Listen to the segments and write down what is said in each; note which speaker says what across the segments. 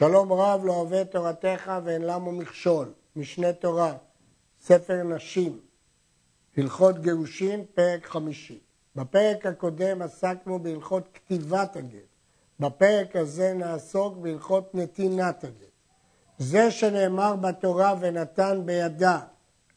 Speaker 1: שלום רב לא אוהב תורתך ואין למה מכשול, משנה תורה, ספר נשים, הלכות גירושין, פרק חמישי. בפרק הקודם עסקנו בהלכות כתיבת הגט. בפרק הזה נעסוק בהלכות נתינת הגט. זה שנאמר בתורה ונתן בידה,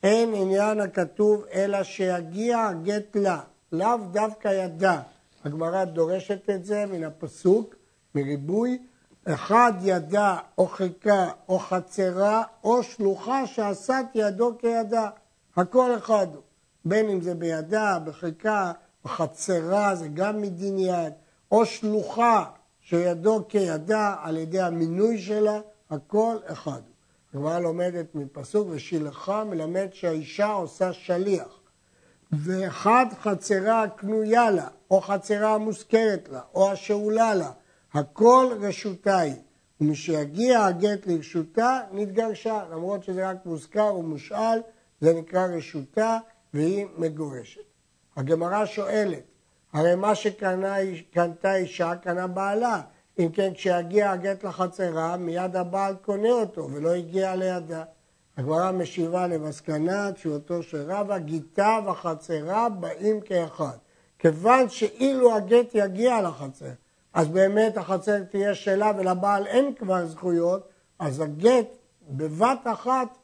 Speaker 1: אין עניין הכתוב אלא שיגיע הגט לה, לאו דווקא ידה. הגמרא דורשת את זה מן הפסוק, מריבוי, אחד ידה או חיקה או חצרה או שלוחה שעשת ידו כידה. הכל אחד הוא. בין אם זה בידה, בחיקה, בחצרה, זה גם מדין יד, או שלוחה שידו כידה על ידי המינוי שלה, הכל אחד. הגמרא לומדת מפסוק ושילחה מלמד שהאישה עושה שליח. ואחד חצרה הקנויה לה, או חצרה המוזכרת לה, או השאולה לה, הכל רשותה היא. ומשיגיע הגט לרשותה, נתגרשה. למרות שזה רק מוזכר ומושאל, זה נקרא רשותה, והיא מגורשת. הגמרא שואלת, הרי מה שקנתה אישה, קנה בעלה. אם כן, כשיגיע הגט לחצרה, מיד הבעל קונה אותו, ולא הגיע לידה. הגמרא משיבה למסקנה, תשובתו של רבא, גיתה וחצרה באים כאחד. כיוון שאילו הגט יגיע לחצר, אז באמת החצר תהיה שלה ולבעל אין כבר זכויות, אז הגט בבת אחת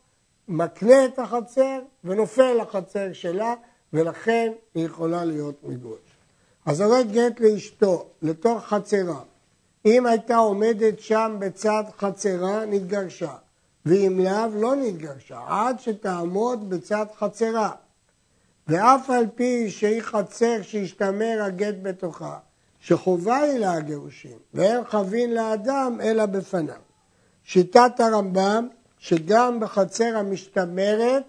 Speaker 1: מקנה את החצר ונופל לחצר שלה, ולכן היא יכולה להיות מגורשת. אז הרי גט לאשתו לתוך חצרה, אם הייתה עומדת שם בצד חצרה, נתגרשה, ואם לאו, לא נתגרשה, עד שתעמוד בצד חצרה. ואף על פי שהיא חצר שהשתמר הגט בתוכה, שחובה היא לה הגירושין, ואין חבין לאדם אלא בפניו. שיטת הרמב"ם, שגם בחצר המשתמרת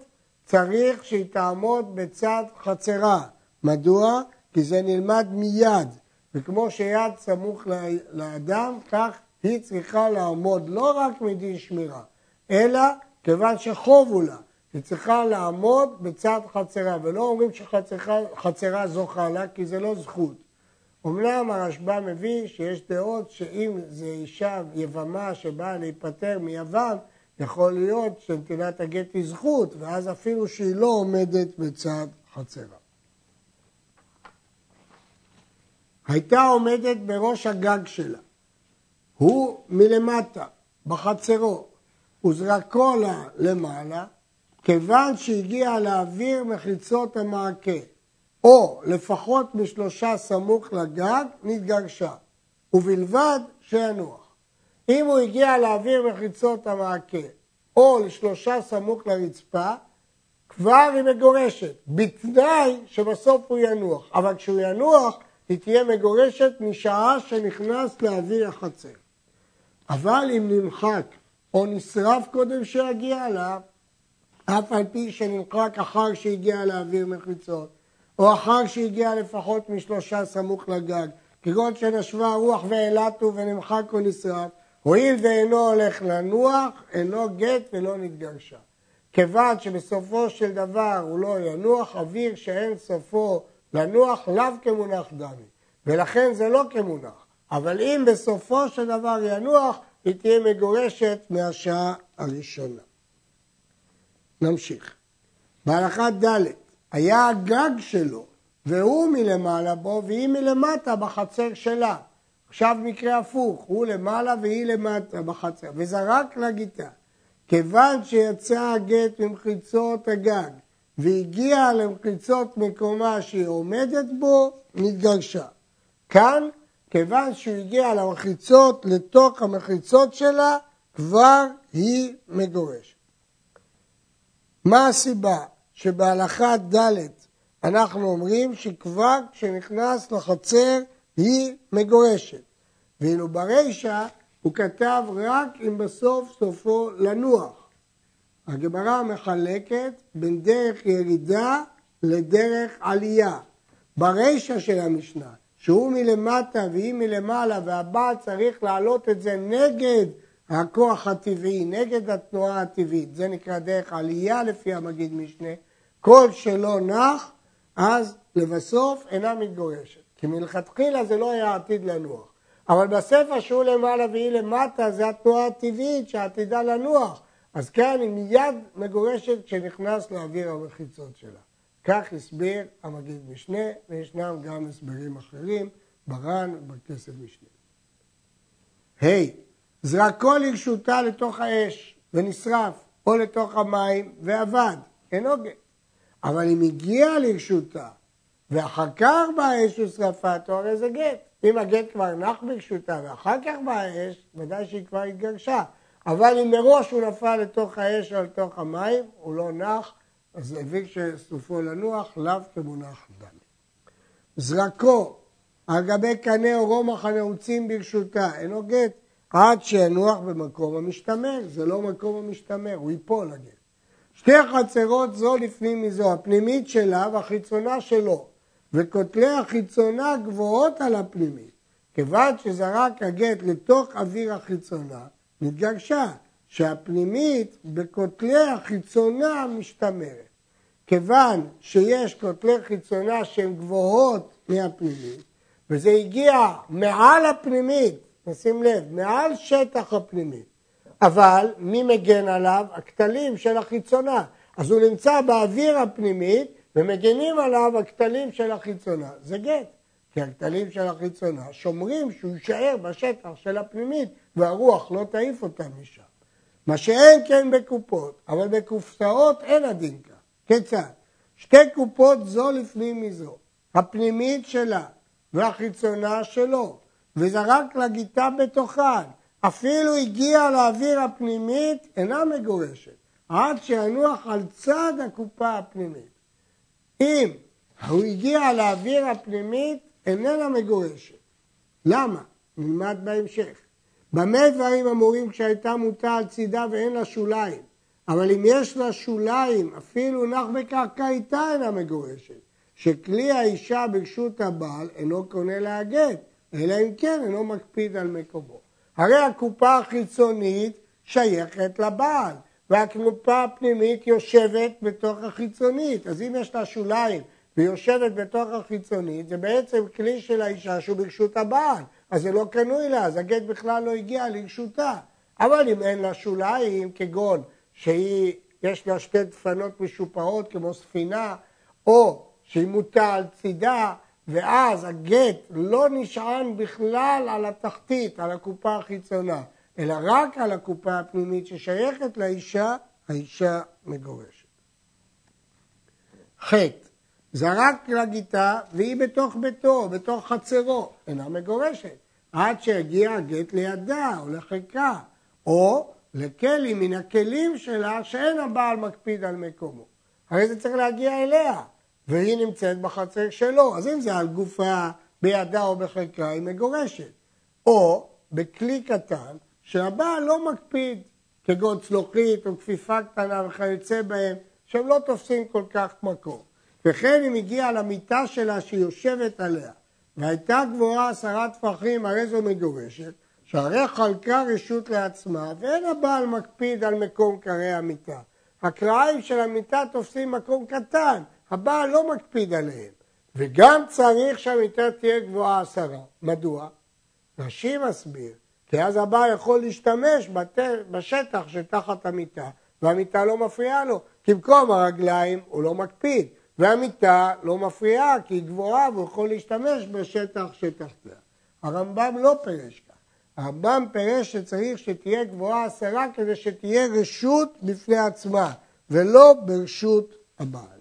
Speaker 1: צריך שהיא תעמוד בצד חצרה. מדוע? כי זה נלמד מיד, וכמו שיד סמוך לאדם, כך היא צריכה לעמוד לא רק מדין שמירה, אלא כיוון שחובו לה. היא צריכה לעמוד בצד חצרה, ולא אומרים שחצרה זוכה לה, כי זה לא זכות. אמנם הרשב"א מביא שיש דעות שאם זו אישה יבמה שבאה להיפטר מיוון, יכול להיות שנתינת הגט היא זכות, ואז אפילו שהיא לא עומדת בצד חצרה. הייתה עומדת בראש הגג שלה, הוא מלמטה, בחצרו, וזרקו לה למעלה, כיוון שהגיע להעביר מחיצות המעקה, או לפחות משלושה סמוך לגג, נתגרשה, ובלבד שינוח. אם הוא הגיע להעביר מחיצות המעקה, או לשלושה סמוך לרצפה, כבר היא מגורשת, בתנאי שבסוף הוא ינוח. אבל כשהוא ינוח, היא תהיה מגורשת משעה שנכנס לאוויר החצר. אבל אם נמחק או נשרף קודם שיגיע אליו, אף על פי שנמחק אחר שהגיע לאוויר מחיצות, או אחר שהגיע לפחות משלושה סמוך לגג, כגון שנשבה הרוח והעלתו ונמחק או נשרף, הואיל ואינו הולך לנוח, אינו גט ולא נתגרשה. כיוון שבסופו של דבר הוא לא ינוח, אוויר שאין סופו לנוח לאו כמונח דמי, ולכן זה לא כמונח. אבל אם בסופו של דבר ינוח, היא תהיה מגורשת מהשעה הראשונה. נמשיך. בהלכה ד' היה הגג שלו, והוא מלמעלה בו והיא מלמטה בחצר שלה. עכשיו מקרה הפוך, הוא למעלה והיא למטה בחצר, וזרק לגיטה. כיוון שיצא הגט ממחיצות הגג והגיע למחיצות מקומה שהיא עומדת בו, נתגרשה. כאן, כיוון שהוא הגיע למחיצות, לתוך המחיצות שלה, כבר היא מגורשת. מה הסיבה? שבהלכה ד' אנחנו אומרים שכבר כשנכנס לחצר היא מגורשת. ואילו ברישא הוא כתב רק אם בסוף סופו לנוח. הגמרא מחלקת בין דרך ירידה לדרך עלייה. ברישא של המשנה, שהוא מלמטה והיא מלמעלה והבעל צריך להעלות את זה נגד הכוח הטבעי, נגד התנועה הטבעית, זה נקרא דרך עלייה לפי המגיד משנה, כל שלא נח, אז לבסוף אינה מתגורשת. כי מלכתחילה זה לא היה עתיד לנוח. אבל בספר שהוא למעלה והיא למטה זה התנועה הטבעית שעתידה לנוח. אז כאן היא מיד מגורשת כשנכנס לאוויר המחיצות שלה. כך הסביר המגיד משנה, וישנם גם הסברים אחרים, בר"ן ובכסף משנה. ה' hey, זרקו לרשותה לתוך האש ונשרף, או לתוך המים ואבד, אינו גט. אבל אם הגיע לרשותה ואחר כך באה אש ושרפתו, הרי זה גט. אם הגט כבר נח ברשותה ואחר כך האש, ודאי שהיא כבר התגרשה. אבל אם מראש הוא נפל לתוך האש או לתוך המים, הוא לא נח, אז הבין שסופו לנוח, לאו כמונח דמי. זרקו על גבי קנה או רומח הנעוצים ברשותה, אינו גט, עד שינוח במקום המשתמר, זה לא מקום המשתמר, הוא ייפול הגט. שתי חצרות זו לפנים מזו, הפנימית שלה והחיצונה שלו, וכותלי החיצונה גבוהות על הפנימית. כיוון שזרק הגט לתוך אוויר החיצונה, נתגרשה, שהפנימית בכותלי החיצונה משתמרת. כיוון שיש כותלי חיצונה שהן גבוהות מהפנימית, וזה הגיע מעל הפנימית, נשים לב, מעל שטח הפנימית, אבל מי מגן עליו? הכתלים של החיצונה. אז הוא נמצא באוויר הפנימית ומגנים עליו הכתלים של החיצונה. זה גט, כי הכתלים של החיצונה שומרים שהוא יישאר בשטח של הפנימית והרוח לא תעיף אותם משם. מה שאין כן בקופות, אבל בקופסאות אין הדין כך. כיצד? שתי קופות זו לפנים מזו, הפנימית שלה והחיצונה שלו, וזרק לגיטה בתוכן, אפילו הגיע לאוויר הפנימית, אינה מגורשת, עד שינוח על צד הקופה הפנימית. אם הוא הגיע לאוויר הפנימית, איננה מגורשת. למה? נלמד בהמשך. במה דברים אמורים כשהייתה מוטה על צידה ואין לה שוליים? אבל אם יש לה שוליים, אפילו נח בקרקע איתה אינה מגורשת. שכלי האישה ברשות הבעל אינו קונה לה הגט, אלא אם כן אינו מקפיד על מקומו. הרי הקופה החיצונית שייכת לבעל, והקופה הפנימית יושבת בתוך החיצונית. אז אם יש לה שוליים ויושבת בתוך החיצונית, זה בעצם כלי של האישה שהוא ברשות הבעל. אז זה לא קנוי לה, אז הגט בכלל לא הגיע לרשותה. אבל אם אין לה שוליים, כגון שהיא, יש לה שתי דפנות משופעות כמו ספינה, או שהיא מוטה על צידה, ואז הגט לא נשען בכלל על התחתית, על הקופה החיצונה, אלא רק על הקופה הפנימית ששייכת לאישה, האישה מגורשת. ח' זרק לגיטה והיא בתוך ביתו, בתוך חצרו, אינה מגורשת, עד שהגיע הגט לידה או לחיקה, או לכלי מן הכלים שלה שאין הבעל מקפיד על מקומו. הרי זה צריך להגיע אליה, והיא נמצאת בחצר שלו, אז אם זה על גופה, בידה או בחלקה, היא מגורשת. או בכלי קטן שהבעל לא מקפיד, כגון צלוחית או כפיפה קטנה וכיוצא בהם, שהם לא תופסים כל כך מקום. וכן אם הגיעה למיטה שלה שהיא יושבת עליה, והייתה גבוהה עשרה טפחים, הרי זו מגורשת, שהרי חלקה רשות לעצמה, ואין הבעל מקפיד על מקום קרי המיטה. הקרעים של המיטה תופסים מקום קטן, הבעל לא מקפיד עליהם. וגם צריך שהמיטה תהיה גבוהה עשרה. מדוע? רש"י מסביר, כי אז הבעל יכול להשתמש בשטח שתחת המיטה, והמיטה לא מפריעה לו, כי במקום הרגליים הוא לא מקפיד. והמיטה לא מפריעה כי היא גבוהה והוא יכול להשתמש בשטח שתחתיה. הרמב"ם לא פירש כך. הרמב"ם פירש שצריך שתהיה גבוהה עשרה כדי שתהיה רשות בפני עצמה ולא ברשות הבעל.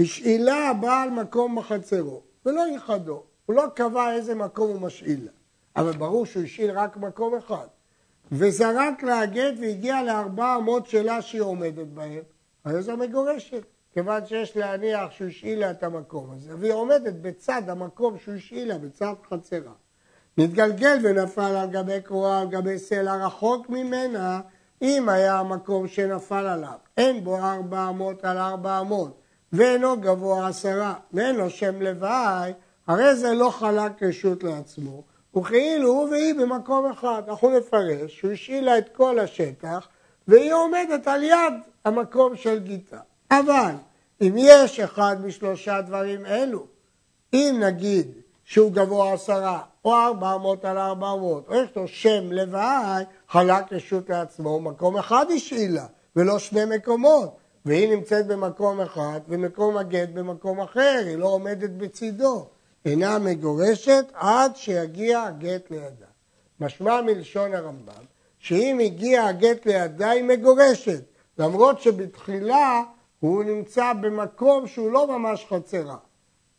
Speaker 1: השאילה הבעל מקום בחצרו ולא ייחדו. הוא לא קבע איזה מקום הוא משאיל אבל ברור שהוא השאיל רק מקום אחד. וזרק לה הגט והגיע לארבע אמות שלה שהיא עומדת בהם, הרי זו מגורשת. כיוון שיש להניח שהוא השאיל לה את המקום הזה, והיא עומדת בצד המקום שהוא השאיל לה, בצד חצרה. נתגלגל ונפל על גבי קרואה, על גבי סלע רחוק ממנה, אם היה המקום שנפל עליו. אין בו ארבע אמות על ארבע אמות, ואינו גבוה עשרה, ואין לו שם לוואי, הרי זה לא חלק רשות לעצמו, וכאילו הוא והיא במקום אחד. אנחנו נפרש שהוא השאיל את כל השטח, והיא עומדת על יד המקום של גיטה. אבל אם יש אחד משלושה דברים אלו, אם נגיד שהוא גבוה עשרה, או ארבע אמות על ארבע אמות, או יש לו שם לוואי, חלק רשות לעצמו, מקום אחד השאיל לה, ולא שני מקומות. והיא נמצאת במקום אחד, ומקום הגט במקום אחר, היא לא עומדת בצידו. אינה מגורשת עד שיגיע הגט לידה. משמע מלשון הרמב"ם, שאם הגיע הגט לידה היא מגורשת, למרות שבתחילה הוא נמצא במקום שהוא לא ממש חצרה.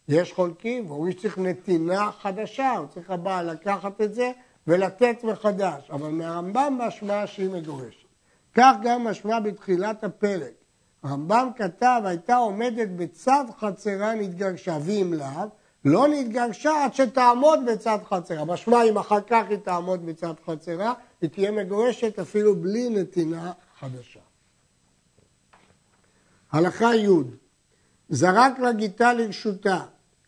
Speaker 1: יש חולקים, והוא צריך נתינה חדשה, הוא צריך הבעל לקחת את זה ולתת מחדש, אבל מהרמב"ם משמע שהיא מגורשת. כך גם משמע בתחילת הפרק. הרמב"ם כתב, הייתה עומדת בצד חצרה נתגרשה, ואם לאו, לא נתגרשה עד שתעמוד בצד חצרה. משמע אם אחר כך היא תעמוד בצד חצרה, היא תהיה מגורשת אפילו בלי נתינה חדשה. הלכה י' זרק לגיטה לרשותה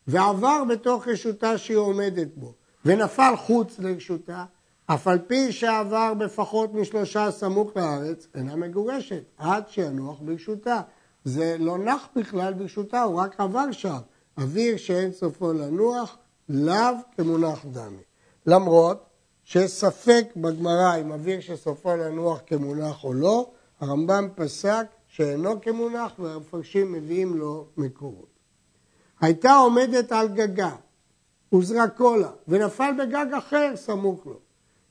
Speaker 1: ועבר בתוך רשותה שהיא עומדת בו ונפל חוץ לרשותה, אף על פי שעבר בפחות משלושה סמוך לארץ, אינה מגורשת, עד שינוח ברשותה. זה לא נח בכלל ברשותה, הוא רק עבר שם. אוויר שאין סופו לנוח, לאו כמונח דמי. למרות שיש ספק בגמרא אם אוויר שסופו לנוח כמונח או לא, הרמב"ם פסק שאינו כמונח והמפרשים מביאים לו מקורות. הייתה עומדת על גגה, וזרקו לה, ונפל בגג אחר סמוך לו.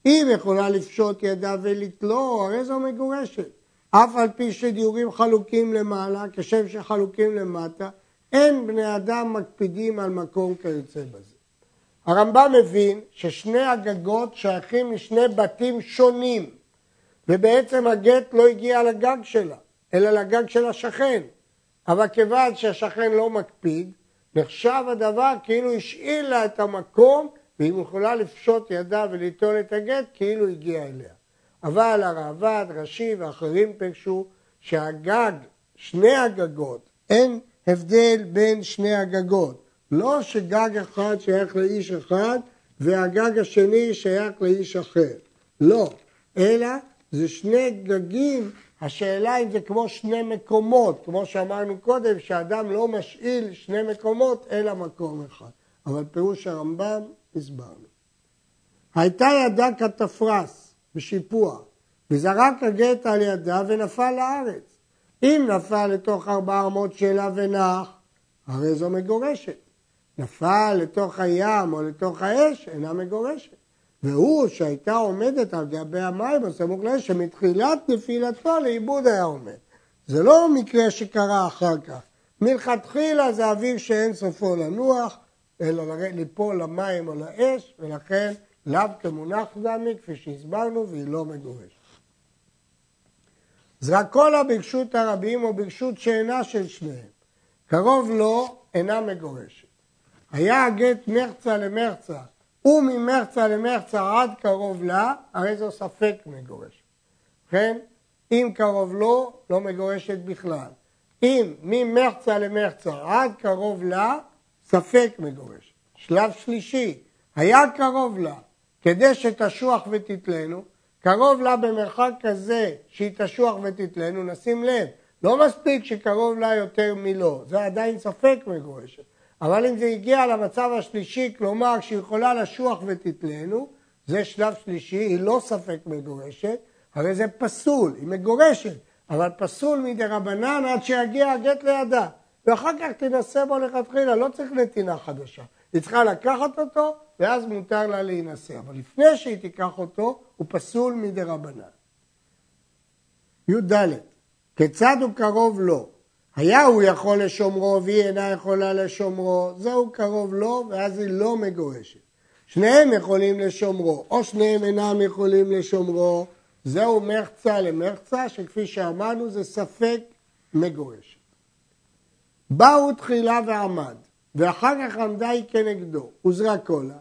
Speaker 1: אם יכולה לפשוט ידה ולתלו, הרי זו מגורשת. אף על פי שדיורים חלוקים למעלה, כשם שחלוקים למטה, אין בני אדם מקפידים על מקום כיוצא בזה. הרמב"ם מבין ששני הגגות שייכים לשני בתים שונים, ובעצם הגט לא הגיע לגג שלה, אלא לגג של השכן. אבל כיוון שהשכן לא מקפיד, נחשב הדבר כאילו השאיל לה את המקום, והיא יכולה לפשוט ידה וליטול את הגט כאילו הגיע אליה. אבל הראב"ד, רש"י ואחרים פירשו שהגג, שני הגגות, אין הבדל בין שני הגגות. לא שגג אחד שייך לאיש אחד והגג השני שייך לאיש אחר. לא, אלא זה שני גגים, השאלה אם זה כמו שני מקומות, כמו שאמרנו קודם, שאדם לא משאיל שני מקומות אלא מקום אחד. אבל פירוש הרמב"ם הסברנו. הייתה ידה כתפרס בשיפוע, וזרק הגט על ידה ונפל לארץ. אם נפל לתוך ארבע אמות שלה ונח, הרי זו מגורשת. נפל לתוך הים או לתוך האש, אינה מגורשת. והוא שהייתה עומדת על גבי המים הסמוך לאש, שמתחילת נפילתו לאיבוד היה עומד. זה לא מקרה שקרה אחר כך. מלכתחילה זה אוויר שאין סופו לנוח, אלא ליפול למים או לאש, ולכן לאו כמונח דמי, כפי שהסברנו, והיא לא מגורשת. זרקו לה ברשות הרבים או ברשות שאינה של שניהם. קרוב לו אינה מגורשת. היה הגט מרצה למרצה וממרצה למרצה עד קרוב לה, הרי זו ספק מגורשת. כן? אם קרוב לו, לא מגורשת בכלל. אם ממרצה למרצה עד קרוב לה, ספק מגורשת. שלב שלישי, היה קרוב לה, כדי שתשוח ותתלנו, קרוב לה במרחק כזה שהיא תשוח ותתלנו, נשים לב, לא מספיק שקרוב לה יותר מלא, זה עדיין ספק מגורשת. אבל אם זה הגיע למצב השלישי, כלומר שהיא יכולה לשוח ותתלנו, זה שלב שלישי, היא לא ספק מגורשת, הרי זה פסול, היא מגורשת, אבל פסול מדי רבנן עד שיגיע הגט לידה. ואחר כך תנסה בו לכתחילה, לא צריך נתינה חדשה. היא צריכה לקחת אותו, ואז מותר לה להינשא. אבל לפני שהיא תיקח אותו, הוא פסול מדי רבנן. י"ד כיצד הוא קרוב לו? היה הוא יכול לשומרו והיא אינה יכולה לשומרו, זהו קרוב לו ואז היא לא מגורשת. שניהם יכולים לשומרו, או שניהם אינם יכולים לשומרו, זהו מחצה למחצה, שכפי שאמרנו זה ספק מגורשת. באו תחילה ועמד, ואחר כך עמדה היא כנגדו, וזרקו לה.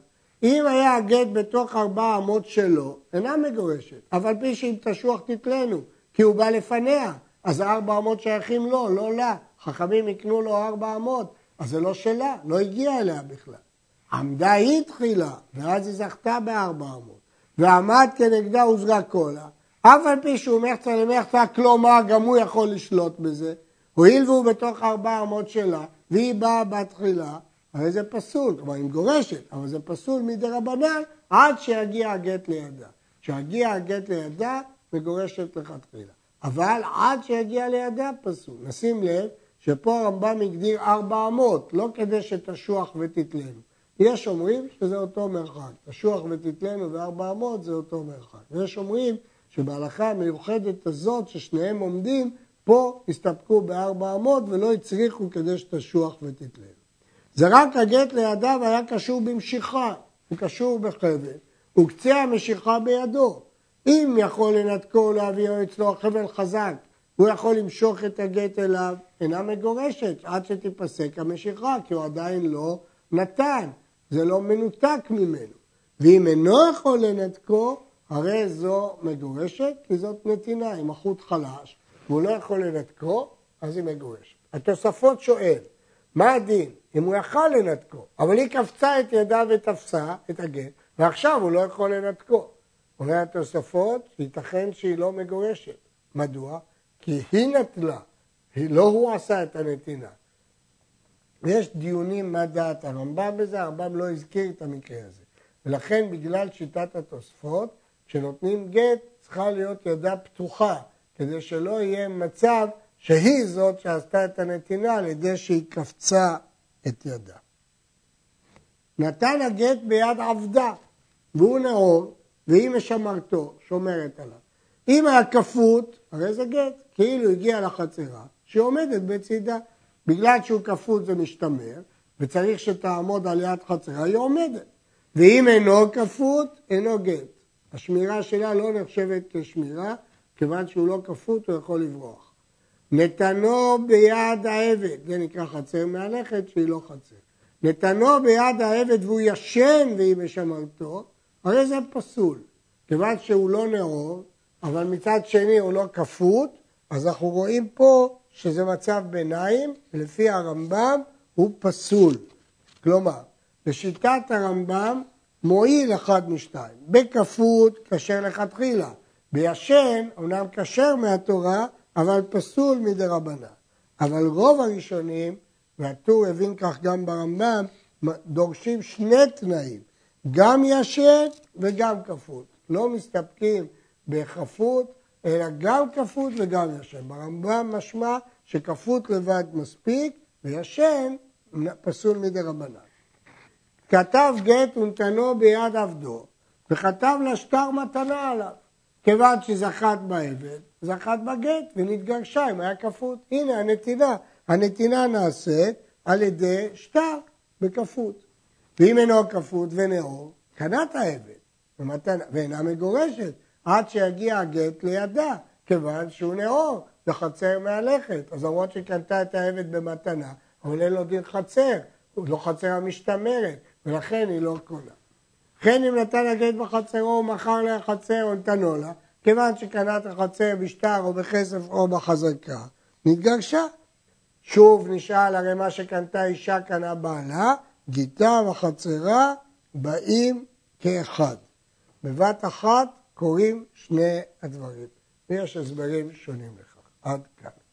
Speaker 1: אם היה הגט בתוך ארבע אמות שלו, אינה מגורשת, אף על פי שאם תשוח תתלנו, כי הוא בא לפניה, אז הארבע אמות שייכים לו, לא לה. חכמים יקנו לו ארבע אמות, אז זה לא שלה, לא הגיע אליה בכלל. עמדה היא תחילה, ואז היא זכתה בארבע אמות. ועמד כנגדה וזרקו לה, אף על פי שהוא מחצה למחצה, כלומר גם הוא יכול לשלוט בזה, הואיל והוא בתוך ארבע אמות שלה, והיא באה בתחילה, הרי זה פסול, כלומר היא מגורשת, אבל זה פסול מדי רבנן עד שיגיע הגט לידה. כשיגיע הגט לידה, מגורשת לכתחילה. אבל עד שיגיע לידה פסול. נשים לב שפה הרמב"ם הגדיר ארבע אמות, לא כדי שתשוח ותתלנו. יש אומרים שזה אותו מרחק, תשוח ותתלנו וארבע אמות זה אותו מרחק. ויש אומרים שבהלכה המיוחדת הזאת ששניהם עומדים, פה הסתפקו בארבע אמות ולא הצריכו כדי שתשוח ותתלנו. זה רק הגט לידיו היה קשור במשיכה, הוא קשור בחבל, וקצה המשיכה בידו. אם יכול לנתקו להביאו אצלו חבל חזק, הוא יכול למשוך את הגט אליו, אינה מגורשת עד שתיפסק המשיכה, כי הוא עדיין לא נתן, זה לא מנותק ממנו. ואם אינו יכול לנתקו, הרי זו מגורשת, כי זאת נתינה, אם החוט חלש, והוא לא יכול לנתקו, אז היא מגורשת. התוספות שואל, מה הדין? אם הוא יכל לנתקו, אבל היא קפצה את ידה ותפסה את הגט, ועכשיו הוא לא יכול לנתקו. אומר התוספות, ייתכן שהיא לא מגורשת. מדוע? כי היא נטלה, לא הוא עשה את הנתינה. ויש דיונים מה דעת הרמב"ם בזה, הרמב"ם לא הזכיר את המקרה הזה. ולכן בגלל שיטת התוספות, כשנותנים גט צריכה להיות ידה פתוחה, כדי שלא יהיה מצב שהיא זאת שעשתה את הנתינה על ידי שהיא קפצה את ידה. נתן הגט ביד עבדה, והוא נאור, והיא משמרתו, שומרת עליו. אם היה כפות, הרי זה גט, כאילו הגיע לחצרה, שהיא עומדת בצידה. בגלל שהוא כפות זה משתמר, וצריך שתעמוד על יד חצרה, היא עומדת. ואם אינו כפות, אינו גט. השמירה שלה לא נחשבת כשמירה, כיוון שהוא לא כפות, הוא יכול לברוח. נתנו ביד העבד, זה נקרא חצר מהלכת שהיא לא חצר. נתנו ביד העבד והוא ישן והיא משמרתו, הרי זה פסול. כיוון שהוא לא נאור, אבל מצד שני הוא לא כפות, אז אנחנו רואים פה שזה מצב ביניים, לפי הרמב"ם הוא פסול. כלומר, בשיטת הרמב"ם מועיל אחד משתיים. בכפות כשר לכתחילה. בישן, אומנם כשר מהתורה, אבל פסול מדי רבנן. אבל רוב הראשונים, והטור הבין כך גם ברמב"ם, דורשים שני תנאים, גם ישן וגם כפות. לא מסתפקים בכפות, אלא גם כפות וגם ישן. ברמב"ם משמע שכפות לבד מספיק, וישן פסול מדי רבנן. כתב גט ונתנו ביד עבדו, וכתב לה שטר מתנה עליו. כיוון שזכת בעבד, זכת בגט ונתגרשה אם היה כפות. הנה הנתינה. הנתינה נעשית על ידי שטר בכפות. ואם אינו כפות ונאור, קנת העבד, ומתנה, ואינה מגורשת, עד שיגיע הגט לידה, כיוון שהוא נאור, זה חצר מהלכת. אז למרות שקנתה את העבד במתנה, אין לו דין חצר, הוא לא חצר המשתמרת, ולכן היא לא קונה. כן אם נתן הגט בחצרו ומכר לה חצר או נתנו לה, כיוון שקנה את החצר בשטר או בכסף או בחזקה, נתגרשה. שוב נשאל הרי מה שקנתה אישה קנה בעלה, גיטה וחצרה באים כאחד. בבת אחת קורים שני הדברים. ויש הסברים שונים לכך. עד כאן.